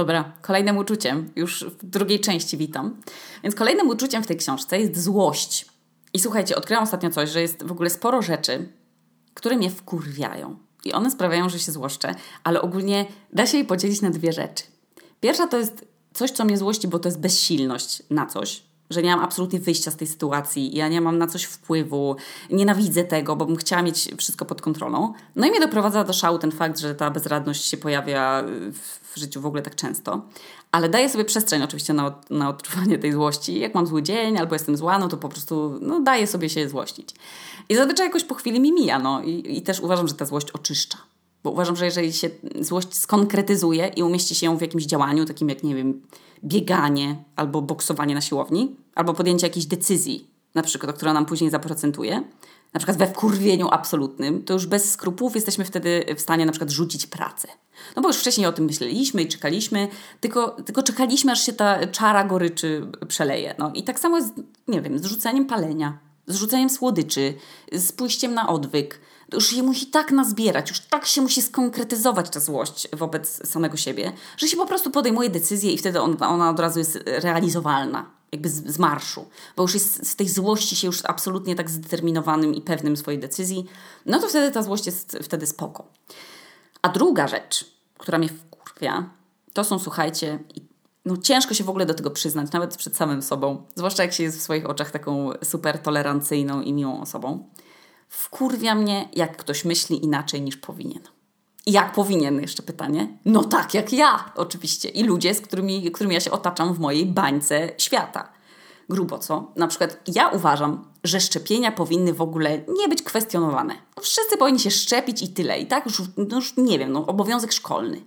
Dobra, kolejnym uczuciem, już w drugiej części witam. Więc kolejnym uczuciem w tej książce jest złość. I słuchajcie, odkryłam ostatnio coś, że jest w ogóle sporo rzeczy, które mnie wkurwiają. I one sprawiają, że się złoszczę, ale ogólnie da się je podzielić na dwie rzeczy. Pierwsza to jest coś, co mnie złości, bo to jest bezsilność na coś, że nie mam absolutnie wyjścia z tej sytuacji, ja nie mam na coś wpływu, nienawidzę tego, bo bym chciała mieć wszystko pod kontrolą. No i mnie doprowadza do szału ten fakt, że ta bezradność się pojawia w życiu w ogóle tak często. Ale daję sobie przestrzeń oczywiście na, na odczuwanie tej złości. Jak mam zły dzień albo jestem zła, no to po prostu no, daję sobie się złościć. I zazwyczaj jakoś po chwili mi mija, no i, i też uważam, że ta złość oczyszcza. Bo uważam, że jeżeli się złość skonkretyzuje i umieści się ją w jakimś działaniu, takim jak, nie wiem, bieganie albo boksowanie na siłowni, albo podjęcie jakiejś decyzji, na przykład, która nam później zaprocentuje, na przykład we wkurwieniu absolutnym, to już bez skrupułów jesteśmy wtedy w stanie na przykład rzucić pracę. No bo już wcześniej o tym myśleliśmy i czekaliśmy, tylko, tylko czekaliśmy, aż się ta czara goryczy przeleje. No i tak samo jest, nie wiem, z rzuceniem palenia, z rzuceniem słodyczy, z pójściem na odwyk, już się musi tak nazbierać, już tak się musi skonkretyzować ta złość wobec samego siebie, że się po prostu podejmuje decyzję i wtedy on, ona od razu jest realizowalna, jakby z, z marszu, bo już jest z tej złości się już absolutnie tak zdeterminowanym i pewnym swojej decyzji, no to wtedy ta złość jest wtedy spoko. A druga rzecz, która mnie wkurwia, to są, słuchajcie, no ciężko się w ogóle do tego przyznać, nawet przed samym sobą, zwłaszcza jak się jest w swoich oczach taką super tolerancyjną i miłą osobą, Wkurwia mnie, jak ktoś myśli inaczej niż powinien. Jak powinien, jeszcze pytanie? No tak, jak ja, oczywiście. I ludzie, z którymi, którymi ja się otaczam w mojej bańce świata. Grubo, co? Na przykład ja uważam, że szczepienia powinny w ogóle nie być kwestionowane. No, wszyscy powinni się szczepić i tyle. I tak już, no już nie wiem, no, obowiązek szkolny.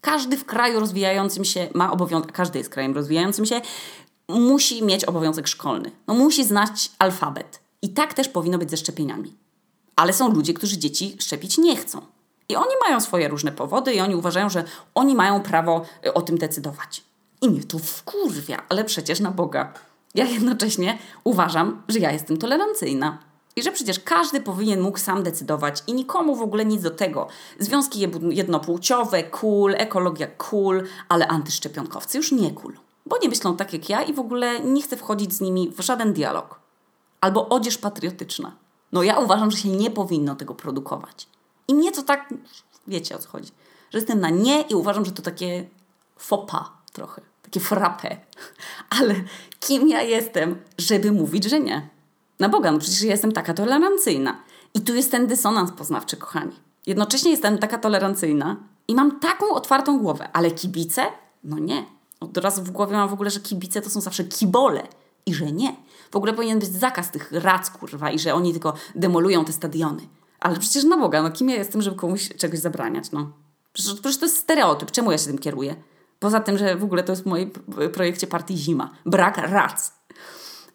Każdy w kraju rozwijającym się ma obowiązek, każdy jest krajem rozwijającym się, musi mieć obowiązek szkolny. No musi znać alfabet. I tak też powinno być ze szczepieniami. Ale są ludzie, którzy dzieci szczepić nie chcą. I oni mają swoje różne powody i oni uważają, że oni mają prawo y, o tym decydować. I mnie to wkurwia, ale przecież na Boga. Ja jednocześnie uważam, że ja jestem tolerancyjna. I że przecież każdy powinien mógł sam decydować i nikomu w ogóle nic do tego. Związki jednopłciowe, cool, ekologia, cool, ale antyszczepionkowcy już nie cool. Bo nie myślą tak jak ja i w ogóle nie chcę wchodzić z nimi w żaden dialog. Albo odzież patriotyczna. No ja uważam, że się nie powinno tego produkować. I mnie to tak, wiecie o co chodzi, że jestem na nie i uważam, że to takie fopa trochę, takie frappe. Ale kim ja jestem, żeby mówić, że nie? Na Boga, no przecież ja jestem taka tolerancyjna. I tu jest ten dysonans poznawczy, kochani. Jednocześnie jestem taka tolerancyjna i mam taką otwartą głowę, ale kibice? No nie. Od razu w głowie mam w ogóle, że kibice to są zawsze kibole i że nie. W ogóle powinien być zakaz tych rac, kurwa, i że oni tylko demolują te stadiony. Ale przecież na Boga, no kim ja jestem, żeby komuś czegoś zabraniać, no. Przecież, przecież to jest stereotyp. Czemu ja się tym kieruję? Poza tym, że w ogóle to jest w moim projekcie partii Zima. Brak rac.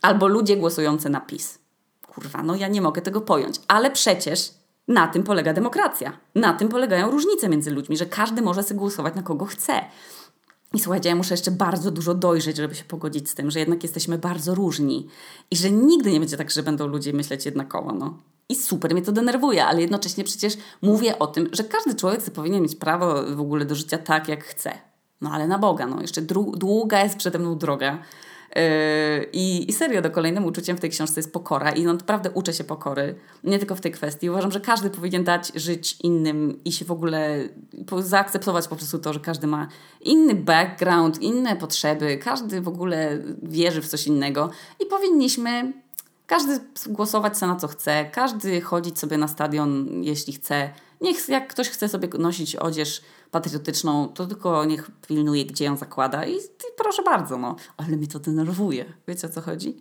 Albo ludzie głosujący na PiS. Kurwa, no ja nie mogę tego pojąć. Ale przecież na tym polega demokracja. Na tym polegają różnice między ludźmi, że każdy może sobie głosować na kogo chce. I słuchajcie, ja muszę jeszcze bardzo dużo dojrzeć, żeby się pogodzić z tym, że jednak jesteśmy bardzo różni i że nigdy nie będzie tak, że będą ludzie myśleć jednakowo. No. I super mnie to denerwuje, ale jednocześnie przecież mówię o tym, że każdy człowiek powinien mieć prawo w ogóle do życia tak, jak chce. No ale na Boga, no jeszcze długa jest przede mną droga I, I serio, do kolejnym uczuciem w tej książce jest pokora i no naprawdę uczę się pokory, nie tylko w tej kwestii. Uważam, że każdy powinien dać żyć innym i się w ogóle zaakceptować po prostu to, że każdy ma inny background, inne potrzeby, każdy w ogóle wierzy w coś innego i powinniśmy każdy głosować sobie na co chce, każdy chodzić sobie na stadion, jeśli chce. Niech jak ktoś chce sobie nosić odzież patriotyczną, to tylko niech pilnuje, gdzie ją zakłada i, i proszę bardzo, no. Ale mnie to denerwuje. Wiecie o co chodzi?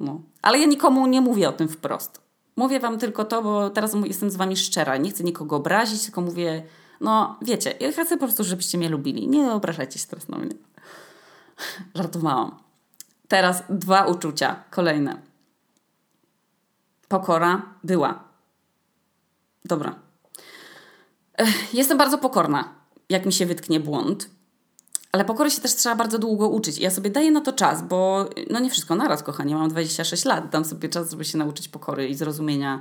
No. Ale ja nikomu nie mówię o tym wprost. Mówię wam tylko to, bo teraz jestem z wami szczera. Nie chcę nikogo obrazić, tylko mówię, no wiecie, ja chcę po prostu, żebyście mnie lubili. Nie obrażajcie się teraz na mnie. Żartowałam. Teraz dwa uczucia. Kolejne. Pokora była. Dobra. Jestem bardzo pokorna jak mi się wytknie błąd. Ale pokory się też trzeba bardzo długo uczyć. Ja sobie daję na to czas, bo no nie wszystko naraz, kochanie. Mam 26 lat. Dam sobie czas, żeby się nauczyć pokory i zrozumienia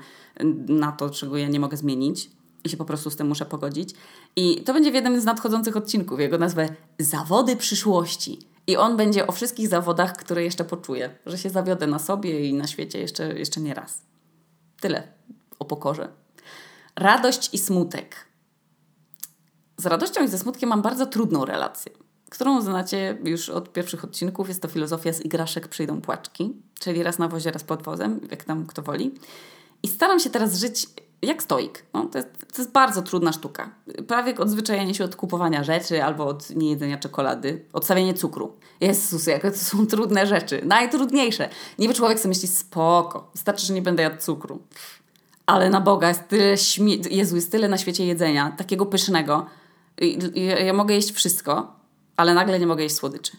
na to, czego ja nie mogę zmienić. i się po prostu z tym muszę pogodzić. I to będzie w jednym z nadchodzących odcinków. Jego nazwę Zawody przyszłości. I on będzie o wszystkich zawodach, które jeszcze poczuję, że się zawiodę na sobie i na świecie jeszcze, jeszcze nie raz. Tyle o pokorze. Radość i smutek. Z radością i ze smutkiem mam bardzo trudną relację, którą znacie już od pierwszych odcinków. Jest to filozofia z igraszek przyjdą płaczki, czyli raz na wozie, raz pod wozem, jak tam kto woli. I staram się teraz żyć jak stoik. No, to, jest, to jest bardzo trudna sztuka. Prawie odzwyczajenie się od kupowania rzeczy albo od niejedzenia czekolady, odstawienie cukru. Jezus, jakie to są trudne rzeczy. Najtrudniejsze. Niby człowiek sobie myśli, spoko, wystarczy, że nie będę jadł cukru. Ale na Boga jest tyle śmie- Jezu, jest tyle na świecie jedzenia, takiego pysznego. Ja, mogę jeść wszystko, ale nagle nie mogę jeść słodyczy.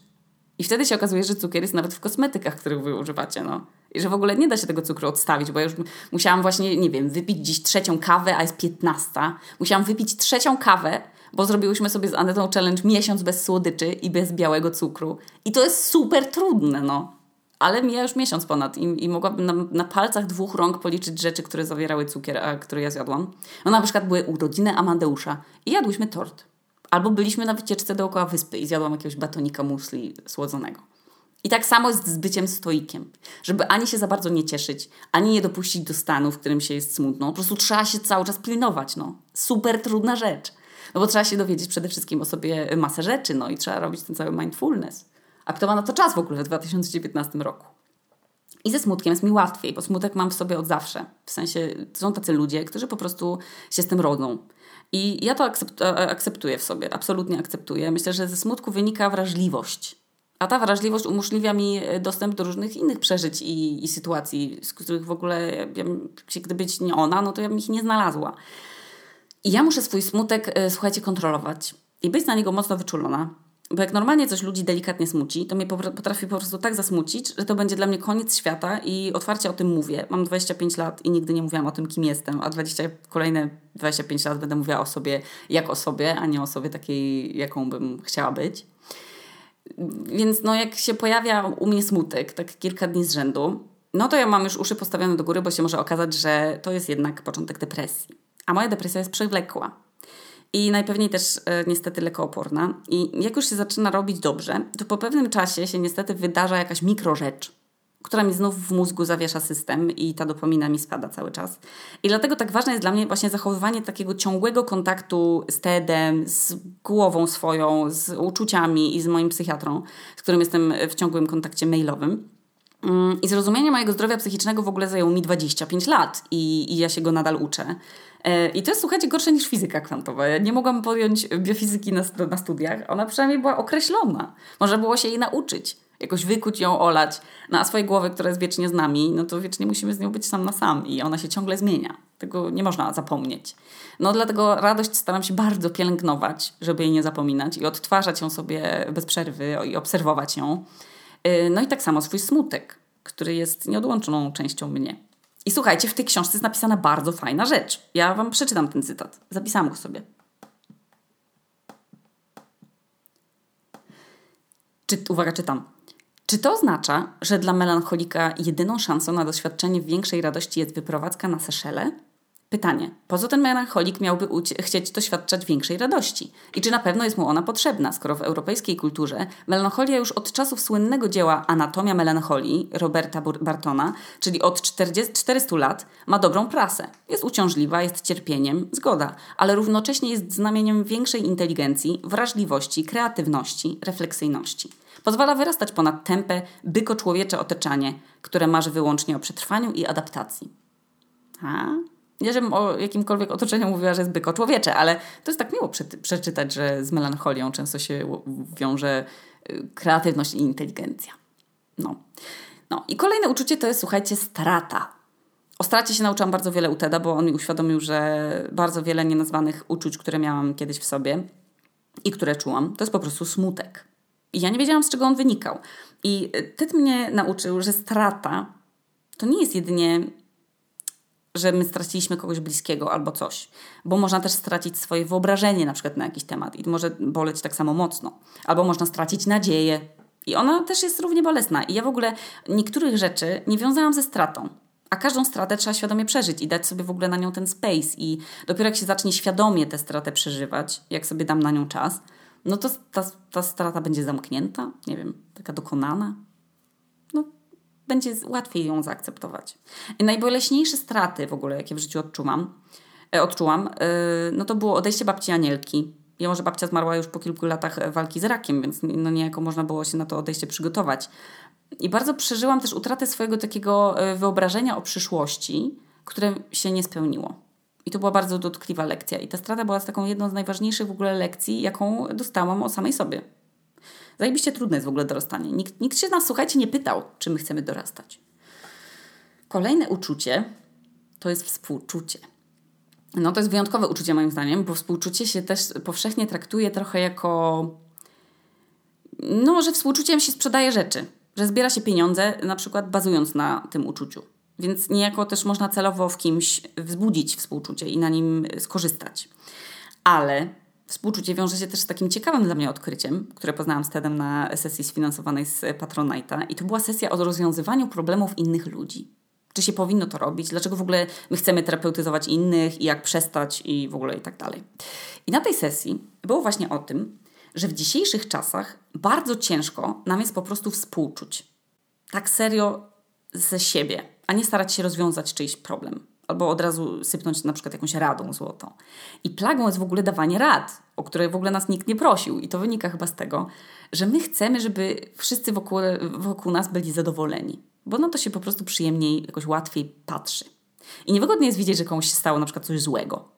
I wtedy się okazuje, że cukier jest nawet w kosmetykach, których wy używacie. No. I że w ogóle nie da się tego cukru odstawić, bo ja już musiałam właśnie, nie wiem, wypić dziś trzecią kawę, a jest piętnasta. Musiałam wypić trzecią kawę, bo zrobiłyśmy sobie z Anetą challenge miesiąc bez słodyczy i bez białego cukru. I to jest super trudne, no. Ale mija już miesiąc ponad i, i mogłabym na, na, palcach dwóch rąk policzyć rzeczy, które zawierały cukier, a które ja zjadłam. No na przykład były urodziny Amandeusza i jadłyśmy tort. Albo byliśmy na wycieczce dookoła wyspy i zjadłam jakiegoś batonika musli słodzonego. I tak samo jest z byciem stoikiem. Żeby ani się za bardzo nie cieszyć, ani nie dopuścić do stanu, w którym się jest smutno. Po prostu trzeba się cały czas pilnować. No. Super trudna rzecz. No bo trzeba się dowiedzieć przede wszystkim o sobie masę rzeczy, no i trzeba robić ten cały mindfulness. A kto ma na to czas w ogóle w 2019 roku? I ze smutkiem jest mi łatwiej, bo smutek mam w sobie od zawsze. W sensie są tacy ludzie, którzy po prostu się z tym rodzą. I ja to akceptuję w sobie, absolutnie akceptuję. Myślę, że ze smutku wynika wrażliwość. A ta wrażliwość umożliwia mi e, dostęp do różnych innych przeżyć i, i sytuacji, z których w ogóle, ja, gdyby nie ona, no to ja bym ich nie znalazła. I ja muszę swój smutek, e, słuchajcie, kontrolować i być na niego mocno wyczulona. Bo jak normalnie coś ludzi delikatnie smuci, to mnie potrafi po prostu tak zasmucić, że to będzie dla mnie koniec świata i otwarcie o tym mówię. Mam 25 lat i nigdy nie mówiłam o tym, kim jestem, a 20, kolejne 25 lat będę mówiła o sobie jak o sobie, a nie o sobie takiej, jaką bym chciała być. Więc no jak się pojawia u mnie smutek, tak kilka dni z rzędu, no to ja mam już uszy postawione do góry, bo się może okazać, że to jest jednak początek depresji. A moja depresja jest przewlekła. I najpewniej też e, niestety lekooporna. I jak już się zaczyna robić dobrze, to po pewnym czasie się niestety wydarza jakaś mikrorzecz, która mi znów w mózgu zawiesza system i ta dopamina mi spada cały czas. I dlatego tak ważne jest dla mnie właśnie zachowywanie takiego ciągłego kontaktu z TED-em, z głową swoją, z uczuciami i z moim psychiatrą, z którym jestem w ciągłym kontakcie mailowym. Mm, I zrozumienie mojego zdrowia psychicznego w ogóle zajęło mi 25 lat i, i ja się go nadal uczę. E, I to jest, słuchajcie, gorsze niż fizyka kwantowa. Ja nie mogłam podjąć biofizyki na, na studiach. Ona przynajmniej była określona. Można było się jej nauczyć jakoś wykuć ją, olać na swojej głowy, która jest wiecznie z nami, no to wiecznie musimy z nią być sam na sam i ona się ciągle zmienia. Tego nie można zapomnieć. No dlatego radość staram się bardzo pielęgnować, żeby jej nie zapominać i odtwarzać ją sobie bez przerwy i obserwować ją. Y, no i tak samo swój smutek, który jest nieodłączoną częścią mnie. I słuchajcie, w tej książce jest napisana bardzo fajna rzecz. Ja wam przeczytam ten cytat. Zapisałam go sobie. Czy, uwaga, czytam. Czy to oznacza, że dla melancholika jedyną szansą na doświadczenie większej radości jest wyprowadzka na Seszele? Pytanie, po co ten melancholik miałby chcieć doświadczać większej radości? I czy na pewno jest mu ona potrzebna, skoro w europejskiej kulturze melancholia już od czasów słynnego dzieła Anatomia melancholii Roberta Bartona, czyli od 40, 400 lat, ma dobrą prasę. Jest uciążliwa, jest cierpieniem, zgoda, ale równocześnie jest znamieniem większej inteligencji, wrażliwości, kreatywności, refleksyjności. Pozwala wyrastać ponad tempę, byko człowiecze otoczenie, które marzy wyłącznie o przetrwaniu i adaptacji. A? Nie, żebym o jakimkolwiek otoczeniu mówiła, że jest byko człowiecze, ale to jest tak miło przeczytać, że z melancholią często się wiąże y, kreatywność i inteligencja. No. no. I kolejne uczucie to jest, słuchajcie, strata. O stracie się nauczyłam bardzo wiele u Teda, bo on mi uświadomił, że bardzo wiele nienazwanych uczuć, które miałam kiedyś w sobie i które czułam, to jest po prostu smutek. I ja nie wiedziałam, z czego on wynikał. I Ted mnie nauczył, że strata to nie jest jedynie, że my straciliśmy kogoś bliskiego albo coś, bo można też stracić swoje wyobrażenie na przykład na jakiś temat i może boleć tak samo mocno. Albo można stracić nadzieję i ona też jest równie bolesna. I ja w ogóle niektórych rzeczy nie wiązałam ze stratą, A każdą stratę trzeba świadomie przeżyć i dać sobie w ogóle na nią ten space. I dopiero jak się zacznie świadomie tę stratę przeżywać, jak sobie dam na nią czas, no to ta, ta strata będzie zamknięta, nie wiem, taka dokonana. Będzie łatwiej ją zaakceptować. Najboleśniejsze straty w ogóle, jakie w życiu e, odczułam, e, no to było odejście babci Anielki. Mimo, że babcia zmarła już po kilku latach walki z rakiem, więc no niejako można było się na to odejście przygotować. I bardzo przeżyłam też utratę swojego takiego e, wyobrażenia o przyszłości, które się nie spełniło. I to była bardzo dotkliwa lekcja. I ta strata była taką jedną z najważniejszych w ogóle lekcji, jaką dostałam o samej sobie. Zajebiście trudne jest w ogóle dorastanie. Nikt, nikt się nas, słuchajcie, nie pytał, czy my chcemy dorastać. Kolejne uczucie to jest współczucie. No to jest wyjątkowe uczucie moim zdaniem, bo współczucie się też powszechnie traktuje trochę jako no, że współczuciem się sprzedaje rzeczy, że zbiera się pieniądze na przykład bazując na tym uczuciu. Więc niejako też można celowo w kimś wzbudzić współczucie i na nim skorzystać. Ale współczucie wiąże się też z takim ciekawym dla mnie odkryciem, które poznałam z TEDem na sesji sfinansowanej z Patronite'a. I to była sesja o rozwiązywaniu problemów innych ludzi. Czy się powinno to robić? Dlaczego w ogóle my chcemy terapeutyzować innych i jak przestać i w ogóle i tak dalej. I na tej sesji było właśnie o tym, że w dzisiejszych czasach bardzo ciężko nam jest po prostu współczuć. Tak serio ze siebie, a nie starać się rozwiązać czyjś problem. Albo od razu sypnąć na przykład jakąś radą złotą. I plagą jest w ogóle dawanie rad, o które w ogóle nas nikt nie prosił. I to wynika chyba z tego, że my chcemy, żeby wszyscy wokół, wokół nas byli zadowoleni. Bo na to się po prostu przyjemniej, jakoś łatwiej patrzy. I niewygodnie jest widzieć, że komuś się stało na przykład coś złego.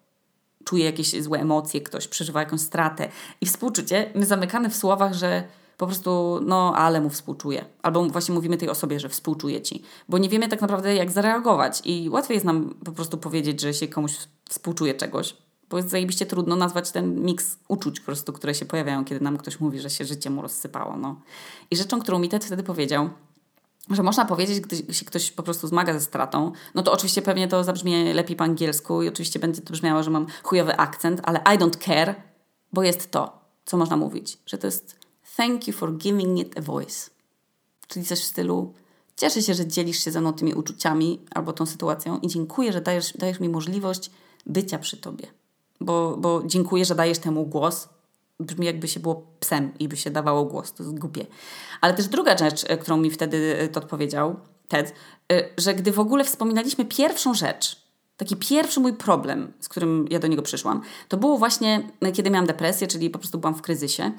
Czuje jakieś złe emocje, ktoś przeżywa jakąś stratę. I współczucie, my zamykamy w słowach, że po prostu, no ale mu współczuję. Albo właśnie mówimy tej osobie, że współczuję ci. Bo nie wiemy tak naprawdę, jak zareagować. I łatwiej jest nam po prostu powiedzieć, że się komuś współczuje czegoś. Bo jest zajebiście trudno nazwać ten miks uczuć po prostu, które się pojawiają, kiedy nam ktoś mówi, że się życie mu rozsypało. No. I rzeczą, którą mi Ted wtedy powiedział, że można powiedzieć, gdy się ktoś po prostu zmaga ze stratą, no to oczywiście pewnie to zabrzmie lepiej po angielsku i oczywiście będzie to brzmiało, że mam chujowy akcent, ale I don't care, bo jest to, co można mówić, że to jest thank you for giving it a voice. Czyli coś w stylu cieszę się, że dzielisz się ze mną tymi uczuciami albo tą sytuacją i dziękuję, że dajesz, dajesz mi możliwość bycia przy tobie. Bo, bo dziękuję, że dajesz temu głos, brzmi jakby się było psem i by się dawało głos, to jest głupie. Ale też druga rzecz, e, którą mi wtedy e, to odpowiedział, Ted, e, że gdy w ogóle wspominaliśmy pierwszą rzecz, taki pierwszy mój problem, z którym ja do niego przyszłam, to było właśnie, kiedy miałam depresję, czyli po prostu byłam w kryzysie.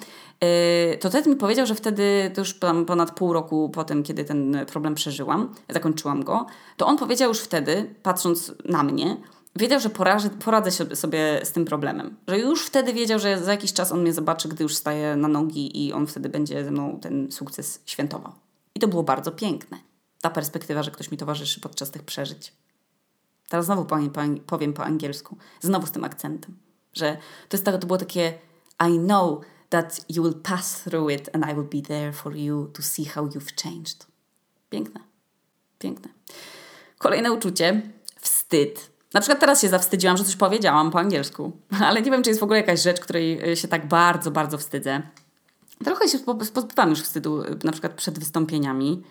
To Ted mi powiedział, że wtedy, to już ponad pół roku po tym, kiedy ten problem przeżyłam, zakończyłam go, to on powiedział już wtedy, patrząc na mnie, wiedział, że poradzę sobie z tym problemem. Że już wtedy wiedział, że za jakiś czas on mnie zobaczy, gdy już staje na nogi i on wtedy będzie ze mną ten sukces świętował. I to było bardzo piękne. Ta perspektywa, że ktoś mi towarzyszy podczas tych przeżyć. Teraz znowu powiem po, powiem po angielsku, znowu z tym akcentem, że to, jest, tak, to było takie I know that you will pass through it and I will be there for you to see how you've changed. Piękne. Piękne. Kolejne uczucie. Wstyd na przykład teraz się zawstydziłam, że coś powiedziałam po angielsku, ale nie wiem, czy jest w ogóle jakaś rzecz, której y, się tak bardzo, bardzo wstydzę. Trochę się pozbywam już wstydu, y, na przykład przed wystąpieniami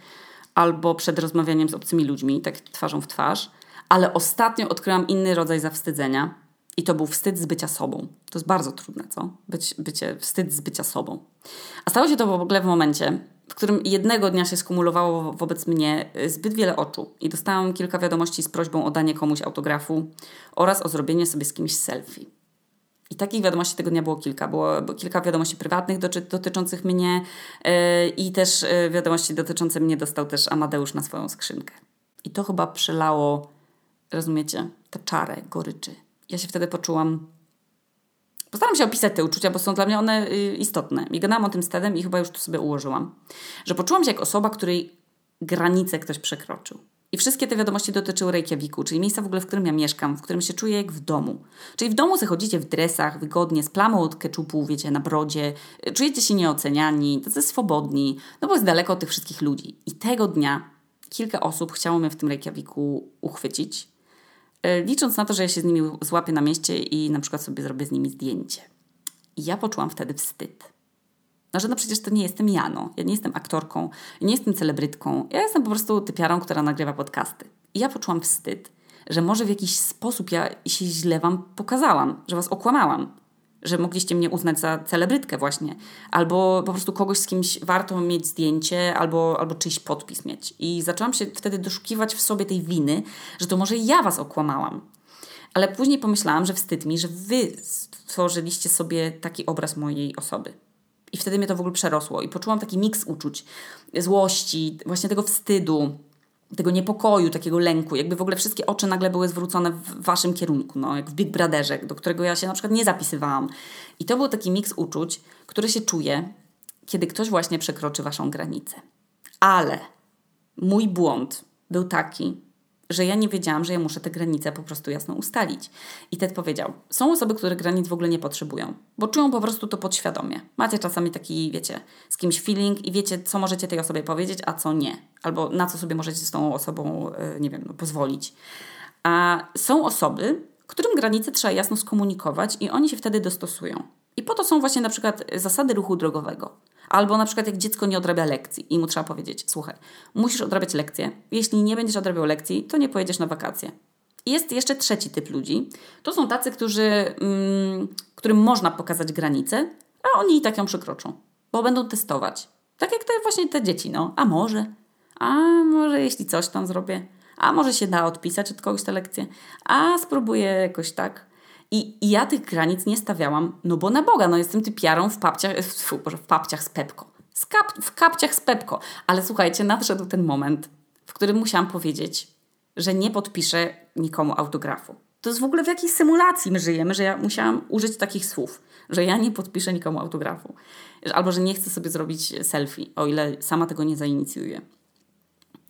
albo przed rozmawianiem z obcymi ludźmi, tak twarzą w twarz, ale ostatnio odkryłam inny rodzaj zawstydzenia i to był wstyd z bycia sobą. To jest bardzo trudne, co? Być, bycie, wstyd z bycia sobą. A stało się to w ogóle w momencie, w którym jednego dnia się skumulowało wobec mnie y, zbyt wiele oczu i dostałam kilka wiadomości z prośbą o danie komuś autografu oraz o zrobienie sobie z kimś selfie. I takich wiadomości tego dnia było kilka. Było, kilka wiadomości prywatnych doty, dotyczących mnie yy, i też yy, wiadomości dotyczące mnie dostał też Amadeusz na swoją skrzynkę. I to chyba przelało, rozumiecie, tę czarę goryczy. Ja się wtedy poczułam Postaram się opisać te uczucia, bo są dla mnie one y, istotne. I gadałam o tym z Tedem i chyba już tu sobie ułożyłam. Że poczułam się jak osoba, której granicę ktoś przekroczył. I wszystkie te wiadomości dotyczyły Reykjaviku, czyli miejsca w ogóle, w którym ja mieszkam, w którym się czuję jak w domu. Czyli w domu zachodzicie w dresach, wygodnie, z plamą od keczupu, wiecie, na brodzie, y, czujecie się nieoceniani, tacy swobodni, no bo jest daleko od tych wszystkich ludzi. I tego dnia kilka osób chciało mnie w tym Reykjaviku uchwycić licząc na to, że ja się z nimi złapię na mieście i na przykład sobie zrobię z nimi zdjęcie. I ja poczułam wtedy wstyd. No, że no przecież to nie jestem ja, no. Ja nie jestem aktorką, nie jestem celebrytką. Ja jestem po prostu typiarą, która nagrywa podcasty. I ja poczułam wstyd, że może w jakiś sposób ja się źle wam pokazałam, że was okłamałam, że mogliście mnie uznać za celebrytkę właśnie, albo po prostu kogoś, z kimś warto mieć zdjęcie, albo, albo czyjś podpis mieć. I zaczęłam się wtedy doszukiwać w sobie tej winy, że to może ja was okłamałam. Ale później pomyślałam, że wstyd mi, że wy stworzyliście sobie taki obraz mojej osoby. I wtedy mnie to w ogóle przerosło i poczułam taki miks uczuć, złości, właśnie tego wstydu, tego niepokoju, takiego lęku, jakby w ogóle wszystkie oczy nagle były zwrócone w waszym kierunku, no, jak w Big Brotherze, do którego ja się na przykład nie zapisywałam. I to był taki miks uczuć, który się czuje, kiedy ktoś właśnie przekroczy waszą granicę. Ale mój błąd był taki, że ja nie wiedziałam, że ja muszę te granice po prostu jasno ustalić. I Ted powiedział, są osoby, które granic w ogóle nie potrzebują, bo czują po prostu to podświadomie. Macie czasami taki, wiecie, z kimś feeling i wiecie, co możecie tej osobie powiedzieć, a co nie. Albo na co sobie możecie z tą osobą, e, nie wiem, no, pozwolić. A są osoby, którym granice trzeba jasno skomunikować i oni się wtedy dostosują. I po to są właśnie na przykład zasady ruchu drogowego. Albo na przykład jak dziecko nie odrabia lekcji i mu trzeba powiedzieć, słuchaj, musisz odrabiać lekcje. Jeśli nie będziesz odrabiał lekcji, to nie pojedziesz na wakacje. Jest jeszcze trzeci typ ludzi. To są tacy, którzy, mm, którym można pokazać granicę, a oni i tak ją przekroczą, bo będą testować. Tak jak te właśnie te dzieci, no. A może? A może jeśli coś tam zrobię? A może się da odpisać od kogoś te lekcje? A spróbuję jakoś tak. I, I, ja tych granic nie stawiałam, no bo na Boga, no jestem typiarą w papciach, fu, Boże, w papciach z Pepko. Z kap, w kapciach z Pepko. Ale słuchajcie, nadszedł ten moment, w którym musiałam powiedzieć, że nie podpiszę nikomu autografu. To jest w ogóle w jakiej symulacji my żyjemy, że ja musiałam użyć takich słów, że ja nie podpiszę nikomu autografu. Albo że nie chcę sobie zrobić selfie, o ile sama tego nie zainicjuję.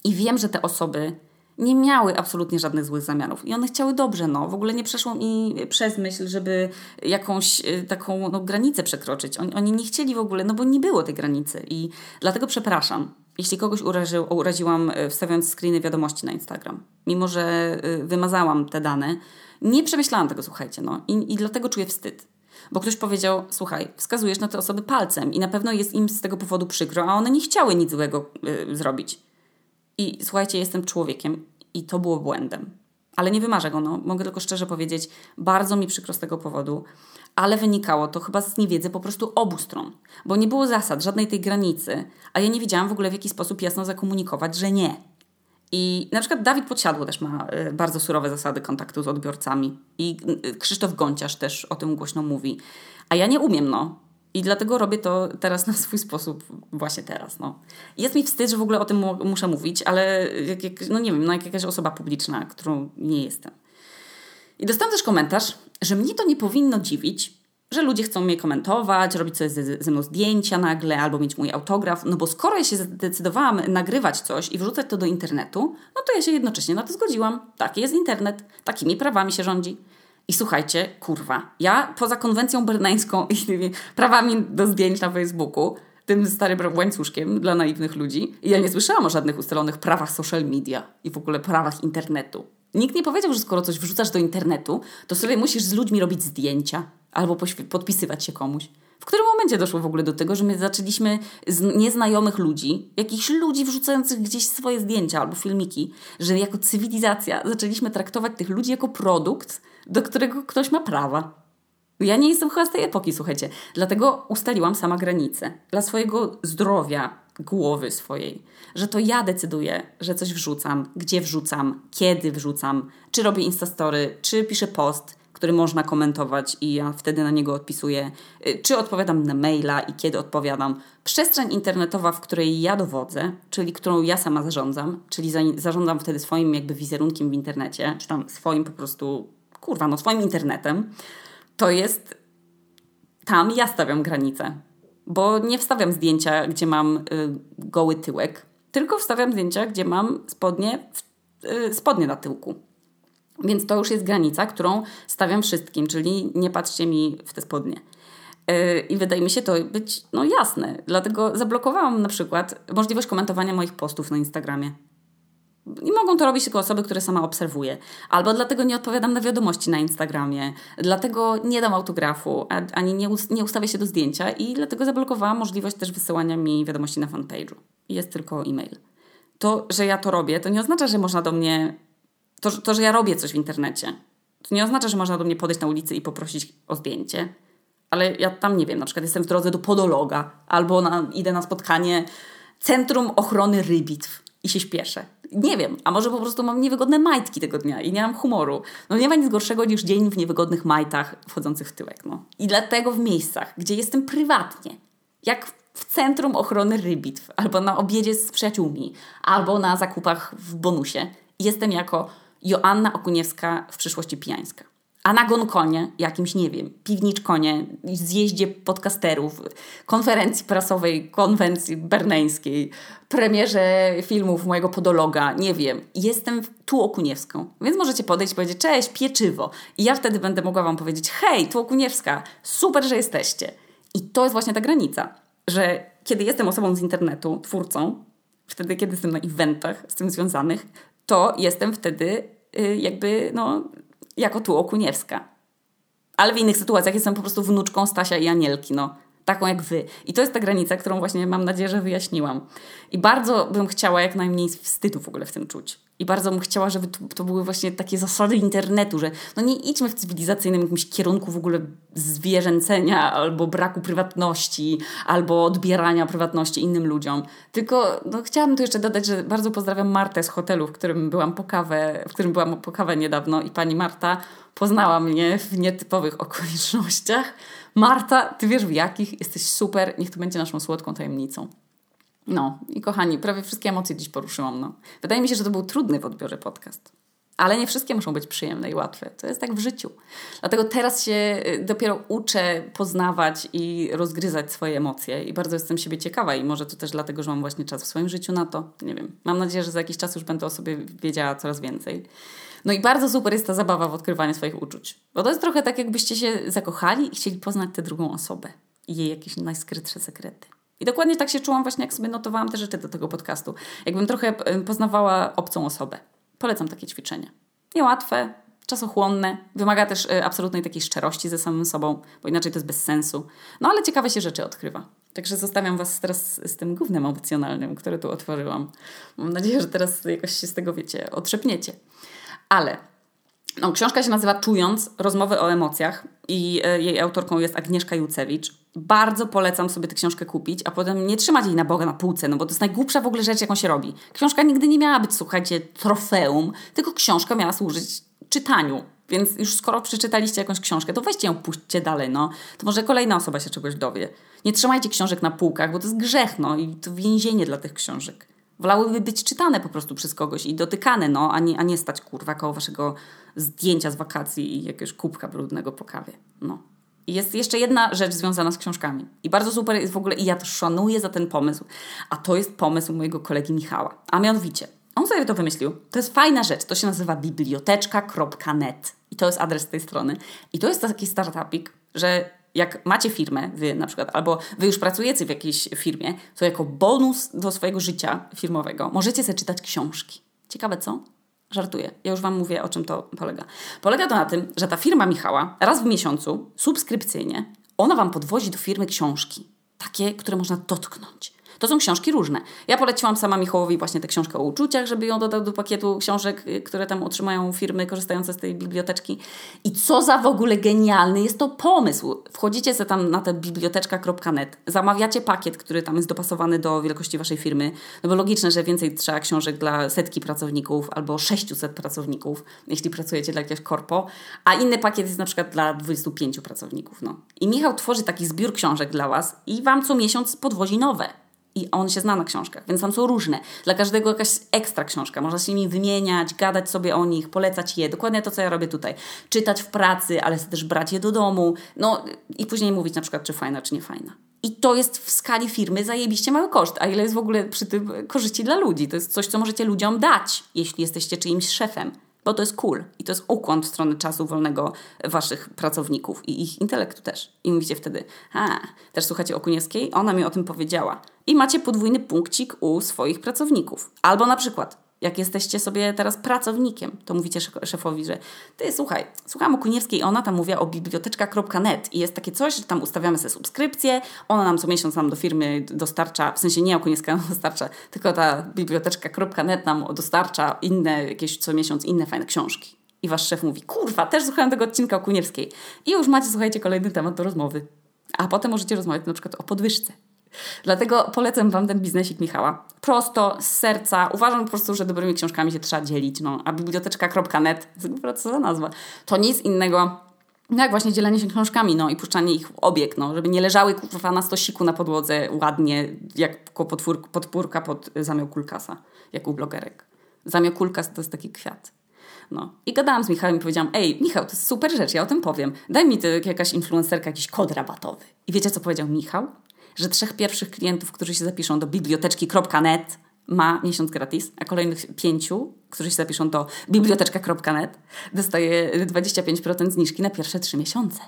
I wiem, że te osoby nie miały absolutnie żadnych złych zamiarów. I one chciały dobrze, no. W ogóle nie przeszło mi przez myśl, żeby jakąś y, taką no, granicę przekroczyć. Oni, oni nie chcieli w ogóle, no bo nie było tej granicy. I dlatego przepraszam, jeśli kogoś uraził, uraziłam y, wstawiając screeny wiadomości na Instagram. Mimo, że y, wymazałam te dane, nie przemyślałam tego, słuchajcie, no. I, i dlatego czuję wstyd. Bo ktoś powiedział, słuchaj, wskazujesz na te osoby palcem i na pewno jest im z tego powodu przykro, a one nie chciały nic złego y, zrobić. I słuchajcie, jestem człowiekiem i to było błędem. Ale nie wymarzę go, no. Mogę tylko szczerze powiedzieć, bardzo mi przykro z tego powodu, ale wynikało to chyba z niewiedzy po prostu obu stron, bo nie było zasad, żadnej tej granicy, a ja nie wiedziałam w ogóle w jaki sposób jasno zakomunikować, że nie. I na przykład Dawid Podsiadło też ma y, bardzo surowe zasady kontaktu z odbiorcami i y, Krzysztof Gonciarz też o tym głośno mówi. A ja nie umiem, no. I dlatego robię to teraz na swój sposób, właśnie teraz. No. Jest mi wstyd, że w ogóle o tym muszę mówić, ale jak, jak, no nie wiem, no jak jakaś osoba publiczna, którą nie jestem. I dostałam też komentarz, że mnie to nie powinno dziwić, że ludzie chcą mnie komentować, robić sobie ze, ze mną zdjęcia nagle albo mieć mój autograf, no bo skoro ja się zdecydowałam nagrywać coś i wrzucać to do internetu, no to ja się jednocześnie na to zgodziłam. Taki jest internet, takimi prawami się rządzi. I słuchajcie, kurwa, ja poza konwencją berneńską i tymi prawami do zdjęć na Facebooku, tym starym łańcuszkiem dla naiwnych ludzi, ja nie słyszałam o żadnych ustalonych prawach social media i w ogóle prawach internetu. Nikt nie powiedział, że skoro coś wrzucasz do internetu, to sobie musisz z ludźmi robić zdjęcia albo podpisywać się komuś. W którym momencie doszło w ogóle do tego, że my zaczęliśmy z nieznajomych ludzi, jakichś ludzi wrzucających gdzieś swoje zdjęcia albo filmiki, że jako cywilizacja zaczęliśmy traktować tych ludzi jako produkt, do którego ktoś ma prawa. Ja nie jestem chyba z tej epoki, słuchajcie. Dlatego ustaliłam sama granice dla swojego zdrowia, głowy swojej, że to ja decyduję, że coś wrzucam, gdzie wrzucam, kiedy wrzucam, czy robię instastory, czy piszę post, który można komentować i ja wtedy na niego odpisuję, y, czy odpowiadam na maila i kiedy odpowiadam. Przestrzeń internetowa, w której ja dowodzę, czyli którą ja sama zarządzam, czyli zarządzam wtedy swoim jakby wizerunkiem w internecie, czy tam swoim po prostu kurwa, no swoim internetem, to jest tam ja stawiam granicę. Bo nie wstawiam zdjęcia, gdzie mam y, goły tyłek, tylko wstawiam zdjęcia, gdzie mam spodnie, y, spodnie na tyłku. Więc to już jest granica, którą stawiam wszystkim, czyli nie patrzcie mi w te spodnie. Y, I wydaje mi się to być no, jasne. Dlatego zablokowałam na przykład możliwość komentowania moich postów na Instagramie. I mogą to robić tylko osoby, które sama obserwuję. Albo dlatego nie odpowiadam na wiadomości na Instagramie, dlatego nie dam autografu, ani nie, nie ustawię się do zdjęcia i dlatego zablokowałam możliwość też wysyłania mi wiadomości na fanpage'u. Jest tylko e-mail. To, że ja to robię, to nie oznacza, że można do mnie To, to, że ja robię coś w internecie, to nie oznacza, że można do mnie podejść na ulicy i poprosić o zdjęcie. Ale ja tam nie wiem, na przykład jestem w drodze do podologa albo na, idę na spotkanie Centrum Ochrony Rybitw i się śpieszę. Nie wiem, a może po prostu mam niewygodne majtki tego dnia i nie mam humoru. No nie ma nic gorszego niż dzień w niewygodnych majtach wchodzących w tyłek. No. I dlatego w miejscach, gdzie jestem prywatnie, jak w Centrum Ochrony Rybitw, albo na obiedzie z przyjaciółmi, albo na zakupach w bonusie, jestem jako Joanna Okuniewska w przyszłości pijańska. A na Gonkonie, jakimś, nie wiem, piwniczkonie, zjeździe podcasterów, konferencji prasowej, konwencji berneńskiej, premierze filmów mojego podologa, nie wiem. Jestem tu Okuniewską, więc możecie podejść i powiedzieć, cześć, pieczywo. I ja wtedy będę mogła wam powiedzieć, hej, tu Okuniewska, super, że jesteście. I to jest właśnie ta granica, że kiedy jestem osobą z internetu, twórcą, wtedy, kiedy jestem na eventach z tym związanych, to jestem wtedy jakby, no, jako tu Okuniewska. Ale w innych sytuacjach jestem po prostu wnuczką Stasia i Anielki, no. Taką jak wy. I to jest ta granica, którą właśnie mam nadzieję, że wyjaśniłam. I bardzo bym chciała jak najmniej wstydu w ogóle w tym czuć. I bardzo bym chciała, żeby to, to, były właśnie takie zasady internetu, że no nie idźmy w cywilizacyjnym jakimś kierunku w ogóle zwierzęcenia albo braku prywatności, albo odbierania prywatności innym ludziom. Tylko no, chciałabym tu jeszcze dodać, że bardzo pozdrawiam Martę z hotelu, w którym byłam po kawę, w którym byłam po kawę niedawno i pani Marta poznała mnie w nietypowych okolicznościach. Marta, ty wiesz w jakich? Jesteś super, niech to będzie naszą słodką tajemnicą. No i kochani, prawie wszystkie emocje dziś poruszyłam. No. Wydaje mi się, że to był trudny w odbiorze podcast. Ale nie wszystkie muszą być przyjemne i łatwe. To jest tak w życiu. Dlatego teraz się y, dopiero uczę poznawać i rozgryzać swoje emocje i bardzo jestem siebie ciekawa i może to też dlatego, że mam właśnie czas w swoim życiu na to. Nie wiem. Mam nadzieję, że za jakiś czas już będę o sobie wiedziała coraz więcej. No i bardzo super jest ta zabawa w odkrywanie swoich uczuć. Bo to jest trochę tak, jakbyście się zakochali i chcieli poznać tę drugą osobę i jej jakieś najskrytsze sekrety. I dokładnie tak się czułam właśnie, jak sobie notowałam te rzeczy do tego podcastu. Jakbym trochę poznawała obcą osobę. Polecam takie ćwiczenie. Niełatwe, czasochłonne, wymaga też y, absolutnej takiej szczerości ze samym sobą, bo inaczej to jest bez sensu. No ale ciekawe się rzeczy odkrywa. Także zostawiam Was teraz z tym głównym emocjonalnym, które tu otworzyłam. Mam nadzieję, że teraz jakoś się z tego, wiecie, otrzepniecie. Ale no, książka się nazywa Czując, rozmowy o emocjach i y, jej autorką jest Agnieszka Jucewicz. Bardzo polecam sobie tę książkę kupić, a potem nie trzymać jej na Boga na półce, no bo to jest najgłupsza w ogóle rzecz, jaką się robi. Książka nigdy nie miała być, słuchajcie, trofeum, tylko książka miała służyć czytaniu. Więc już skoro przeczytaliście jakąś książkę, to weźcie ją, puśćcie dalej, no. To może kolejna osoba się czegoś dowie. Nie trzymajcie książek na półkach, bo to jest grzech, no i to więzienie dla tych książek. Wolałyby być czytane po prostu przez kogoś i dotykane, no, a nie, a nie stać kurwa koło waszego zdjęcia z wakacji i jakiegoś kubka brudnego po kawie. No. I jest jeszcze jedna rzecz związana z książkami. I bardzo super jest w ogóle, i ja to szanuję za ten pomysł, a to jest pomysł mojego kolegi Michała. A mianowicie, on sobie to wymyślił. To jest fajna rzecz. To się nazywa biblioteczka.net. I to jest adres tej strony. I to jest taki startupik, że jak macie firmę, wy na przykład, albo wy już pracujecie w jakiejś firmie, to jako bonus do swojego życia firmowego możecie sobie czytać książki. Ciekawe co? Żartuję. Ja już Wam mówię, o czym to polega. Polega to na tym, że ta firma Michała raz w miesiącu, subskrypcyjnie, ona Wam podwozi do firmy książki. Takie, które można dotknąć. To są książki różne. Ja poleciłam sama Michałowi właśnie tę książkę o uczuciach, żeby ją dodał do pakietu książek, y, które tam otrzymają firmy korzystające z tej biblioteczki. I co za w ogóle genialny jest to pomysł. Wchodzicie sobie tam na tę biblioteczka.net, zamawiacie pakiet, który tam jest dopasowany do wielkości waszej firmy, no bo logiczne, że więcej trzeba książek dla setki pracowników albo 600 pracowników, jeśli pracujecie dla jakiegoś korpo, a inny pakiet jest na przykład dla 25 pracowników. No. I Michał tworzy taki zbiór książek dla was i wam co miesiąc podwozi nowe i on się zna na książkach, więc tam są różne. Dla każdego jakaś ekstra książka. Można się nimi wymieniać, gadać sobie o nich, polecać je. Dokładnie to, co ja robię tutaj. Czytać w pracy, ale też brać je do domu. No i później mówić na przykład, czy fajna, czy nie fajna. I to jest w skali firmy zajebiście mały koszt. A ile jest w ogóle przy tym korzyści dla ludzi? To jest coś, co możecie ludziom dać, jeśli jesteście czyimś szefem bo to jest cool i to jest ukłon w stronę czasu wolnego waszych pracowników i ich intelektu też. I mówicie wtedy, a, też słuchacie Okuniewskiej? Ona mi o tym powiedziała. I macie podwójny punkcik u swoich pracowników. Albo na przykład, Jak jesteście sobie teraz pracownikiem, to mówicie szefowi, że ty słuchaj, słucham o Kuniewskiej, ona tam mówiła o biblioteczka.net i jest takie coś, że tam ustawiamy sobie subskrypcję, ona nam co miesiąc nam do firmy dostarcza, w sensie nie Okuniewska nam dostarcza, tylko ta biblioteczka.net nam dostarcza inne, jakieś co miesiąc inne fajne książki. I wasz szef mówi, kurwa, też słuchałem tego odcinka o Kuniewskiej. I już macie, słuchajcie, kolejny temat do rozmowy. A potem możecie rozmawiać na przykład o podwyżce. Dlatego polecam Wam ten biznesik Michała. Prosto, z serca. Uważam po prostu, że dobrymi książkami się trzeba dzielić. No. A biblioteczka.net, co za nazwa, to nic innego no jak właśnie dzielenie się książkami, no i puszczanie ich w obieg, no, żeby nie leżały kurwa na stosiku na podłodze ładnie, jak podpórka pod zamiał kulkasa, jak u blogerek. Zamiał kulkas to jest taki kwiat. No. I gadałam z Michałem i powiedziałam, ej, Michał, to jest super rzecz, ja o tym powiem. Daj mi to jakaś influencerka, jakiś kod rabatowy. I wiecie, co powiedział Michał? Że trzech pierwszych klientów, którzy się zapiszą do biblioteczki.net ma miesiąc gratis, a kolejnych pięciu, którzy się zapiszą do biblioteczka.net dostaje 25% zniżki na pierwsze trzy miesiące.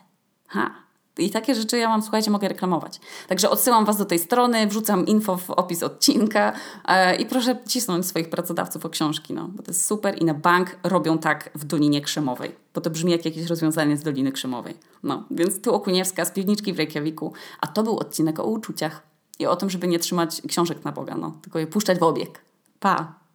Ha! I takie rzeczy ja mam, słuchajcie, mogę reklamować. Także odsyłam Was do tej strony, wrzucam info w opis odcinka e, i proszę cisnąć swoich pracodawców o książki, no, bo to jest super i na bank robią tak w Dolinie Krzemowej, bo to brzmi jak jakieś rozwiązanie z Doliny Krzemowej. No, więc tu Okuniewska z piwniczki w Reykjaviku, a to był odcinek o uczuciach i o tym, żeby nie trzymać książek na Boga, no, tylko je puszczać w obieg. Pa!